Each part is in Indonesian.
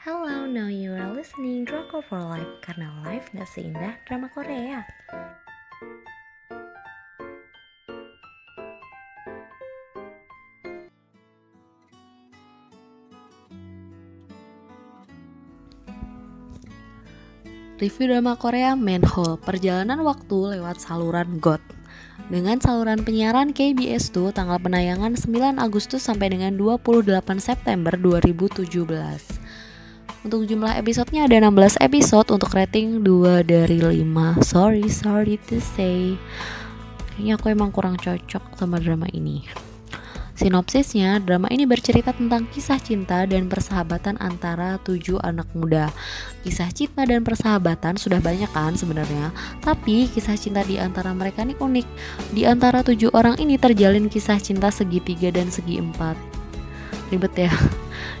Hello, now you are listening Drama for Life karena life gak seindah drama Korea. Review drama Korea Manhole, perjalanan waktu lewat saluran God. Dengan saluran penyiaran KBS 2 tanggal penayangan 9 Agustus sampai dengan 28 September 2017. Untuk jumlah episodenya ada 16 episode untuk rating 2 dari 5. Sorry, sorry to say. Kayaknya aku emang kurang cocok sama drama ini. Sinopsisnya, drama ini bercerita tentang kisah cinta dan persahabatan antara tujuh anak muda. Kisah cinta dan persahabatan sudah banyak kan sebenarnya, tapi kisah cinta di antara mereka ini unik. Di antara tujuh orang ini terjalin kisah cinta segitiga dan segi empat. Ribet ya.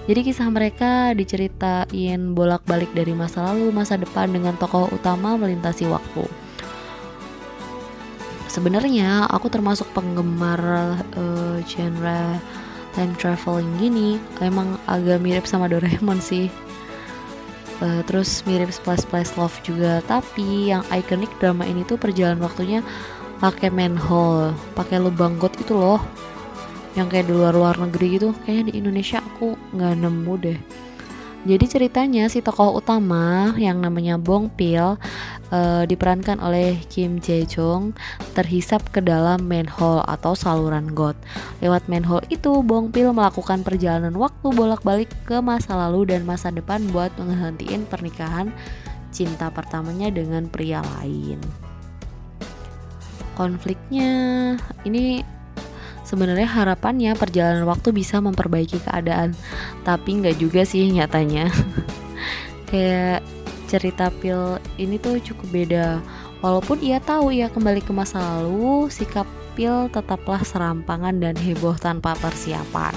Jadi kisah mereka diceritain bolak-balik dari masa lalu, masa depan dengan tokoh utama melintasi waktu. Sebenarnya aku termasuk penggemar uh, genre time traveling gini. Emang agak mirip sama Doraemon sih. Uh, terus mirip Splash Splash Love juga. Tapi yang ikonik drama ini tuh perjalanan waktunya pakai manhole pakai lubang got itu loh yang kayak di luar-luar negeri gitu kayaknya di Indonesia aku nggak nemu deh jadi ceritanya si tokoh utama yang namanya Bong Pil uh, diperankan oleh Kim Jae Jong terhisap ke dalam manhole atau saluran got. Lewat manhole itu Bong Pil melakukan perjalanan waktu bolak-balik ke masa lalu dan masa depan buat menghentikan pernikahan cinta pertamanya dengan pria lain. Konfliknya ini Sebenarnya harapannya perjalanan waktu bisa memperbaiki keadaan, tapi nggak juga sih nyatanya. Kayak cerita Pil ini tuh cukup beda. Walaupun ia tahu ia kembali ke masa lalu, sikap Pil tetaplah serampangan dan heboh tanpa persiapan.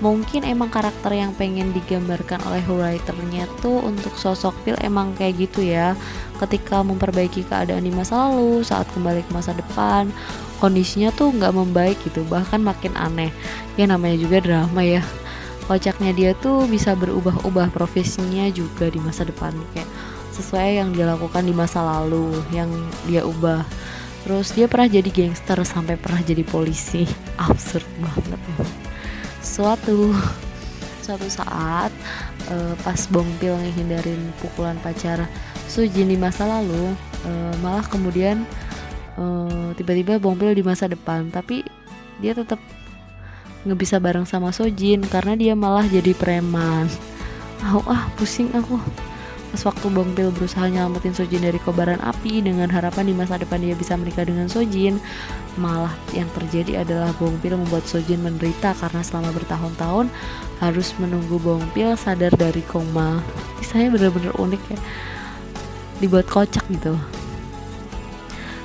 Mungkin emang karakter yang pengen digambarkan oleh writernya tuh untuk sosok Pil emang kayak gitu ya. Ketika memperbaiki keadaan di masa lalu, saat kembali ke masa depan, kondisinya tuh nggak membaik gitu bahkan makin aneh. Ya namanya juga drama ya. Kocaknya dia tuh bisa berubah-ubah profesinya juga di masa depan. Kayak sesuai yang dia lakukan di masa lalu yang dia ubah. Terus dia pernah jadi gangster sampai pernah jadi polisi. Absurd banget suatu suatu saat uh, pas Bongpil ngehindarin pukulan pacar Sujin di masa lalu uh, malah kemudian eh, tiba-tiba Bongpil di masa depan tapi dia tetap nggak bisa bareng sama Sojin karena dia malah jadi preman. Oh, ah pusing aku. Pas waktu Bongpil berusaha nyelamatin Sojin dari kobaran api dengan harapan di masa depan dia bisa menikah dengan Sojin malah yang terjadi adalah Bongpil membuat Sojin menderita karena selama bertahun-tahun harus menunggu Bongpil sadar dari koma. Kisahnya bener-bener unik ya dibuat kocak gitu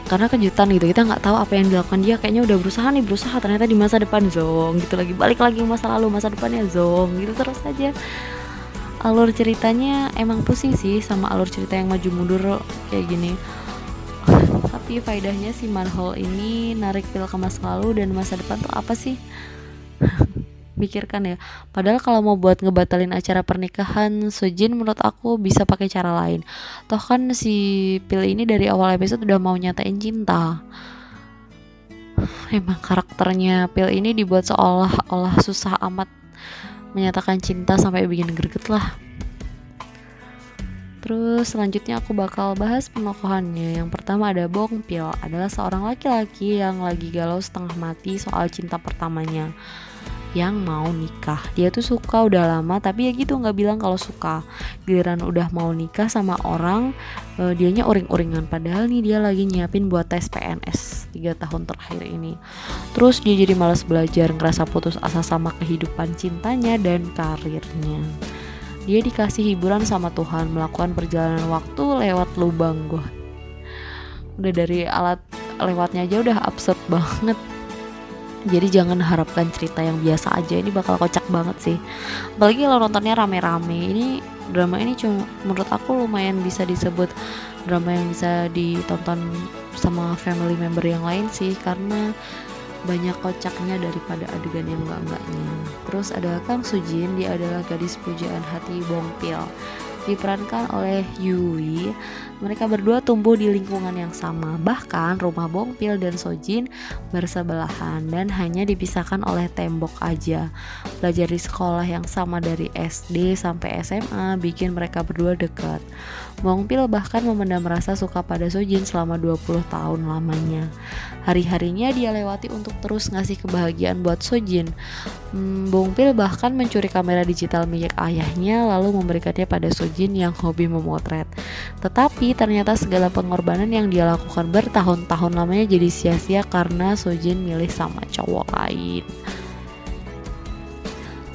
karena kejutan gitu. Kita nggak tahu apa yang dilakukan dia. Kayaknya udah berusaha nih berusaha. Ternyata di masa depan zong gitu. Lagi balik lagi masa lalu masa depannya zong gitu. Terus aja. Alur ceritanya emang pusing sih sama alur cerita yang maju mundur kayak gini. Tapi faedahnya si manhole ini narik pil ke masa lalu dan masa depan tuh apa sih pikirkan ya. Padahal kalau mau buat ngebatalin acara pernikahan Sojin menurut aku bisa pakai cara lain. Toh kan si Pil ini dari awal episode udah mau nyatain cinta. Emang karakternya Pil ini dibuat seolah-olah susah amat menyatakan cinta sampai bikin greget lah. Terus selanjutnya aku bakal bahas penokohannya. Yang pertama ada Bong Pil Adalah seorang laki-laki yang lagi galau setengah mati soal cinta pertamanya yang mau nikah. Dia tuh suka udah lama tapi ya gitu nggak bilang kalau suka. Giliran udah mau nikah sama orang uh, dianya uring-uringan. Padahal nih dia lagi nyiapin buat tes PNS tiga tahun terakhir ini. Terus dia jadi malas belajar ngerasa putus asa sama kehidupan cintanya dan karirnya. Dia dikasih hiburan sama Tuhan melakukan perjalanan waktu lewat lubang gue udah dari alat lewatnya aja udah absurd banget jadi jangan harapkan cerita yang biasa aja ini bakal kocak banget sih apalagi kalau nontonnya rame-rame ini drama ini cuma menurut aku lumayan bisa disebut drama yang bisa ditonton sama family member yang lain sih karena banyak kocaknya daripada adegan yang enggak-enggaknya. Terus ada Kang Sujin, dia adalah gadis pujaan hati Bongpil diperankan oleh Yui. Mereka berdua tumbuh di lingkungan yang sama, bahkan rumah Bongpil dan Sojin bersebelahan dan hanya dipisahkan oleh tembok aja. Belajar di sekolah yang sama dari SD sampai SMA bikin mereka berdua dekat. Bongpil bahkan memendam rasa suka pada Sojin selama 20 tahun lamanya. Hari-harinya dia lewati untuk terus ngasih kebahagiaan buat Sojin. Hmm, Bongpil bahkan mencuri kamera digital milik ayahnya lalu memberikannya pada Sojin Jin yang hobi memotret. Tetapi ternyata segala pengorbanan yang dia lakukan bertahun-tahun lamanya jadi sia-sia karena Sojin milih sama cowok lain.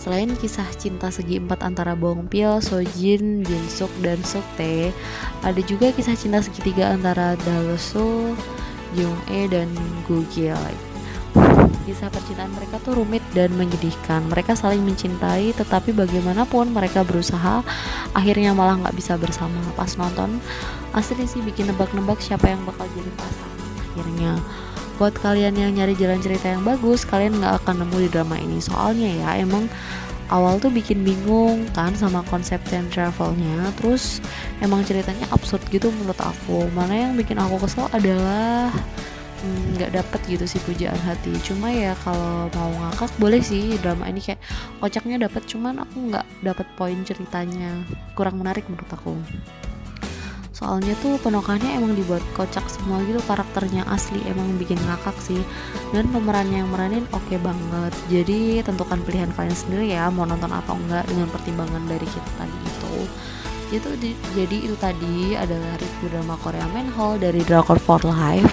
Selain kisah cinta segi empat antara Bongpil, Sojin, Jinsuk, dan Sukte, ada juga kisah cinta segitiga antara Daloso, Jung-e, dan Gugil kisah percintaan mereka tuh rumit dan menyedihkan. Mereka saling mencintai, tetapi bagaimanapun mereka berusaha, akhirnya malah nggak bisa bersama. Pas nonton, asli sih bikin nebak-nebak siapa yang bakal jadi pasangan. Akhirnya. Buat kalian yang nyari jalan cerita yang bagus, kalian nggak akan nemu di drama ini. Soalnya ya, emang awal tuh bikin bingung kan sama konsep time travelnya. Terus emang ceritanya absurd gitu menurut aku. Mana yang bikin aku kesel adalah nggak hmm, dapet gitu sih pujaan hati. Cuma ya kalau mau ngakak boleh sih drama ini kayak kocaknya dapet. Cuman aku nggak dapet poin ceritanya. Kurang menarik menurut aku soalnya tuh penokannya emang dibuat kocak semua gitu karakternya asli emang bikin ngakak sih. Dan pemerannya yang meranin oke okay banget. Jadi tentukan pilihan kalian sendiri ya mau nonton atau enggak dengan pertimbangan dari kita tadi itu itu di, jadi itu tadi adalah review drama Korea Manhole dari Drakor for Life.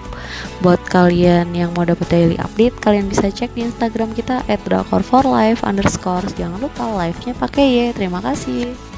Buat kalian yang mau dapat daily update kalian bisa cek di Instagram kita drakor for life underscore. Jangan lupa live nya pakai ya terima kasih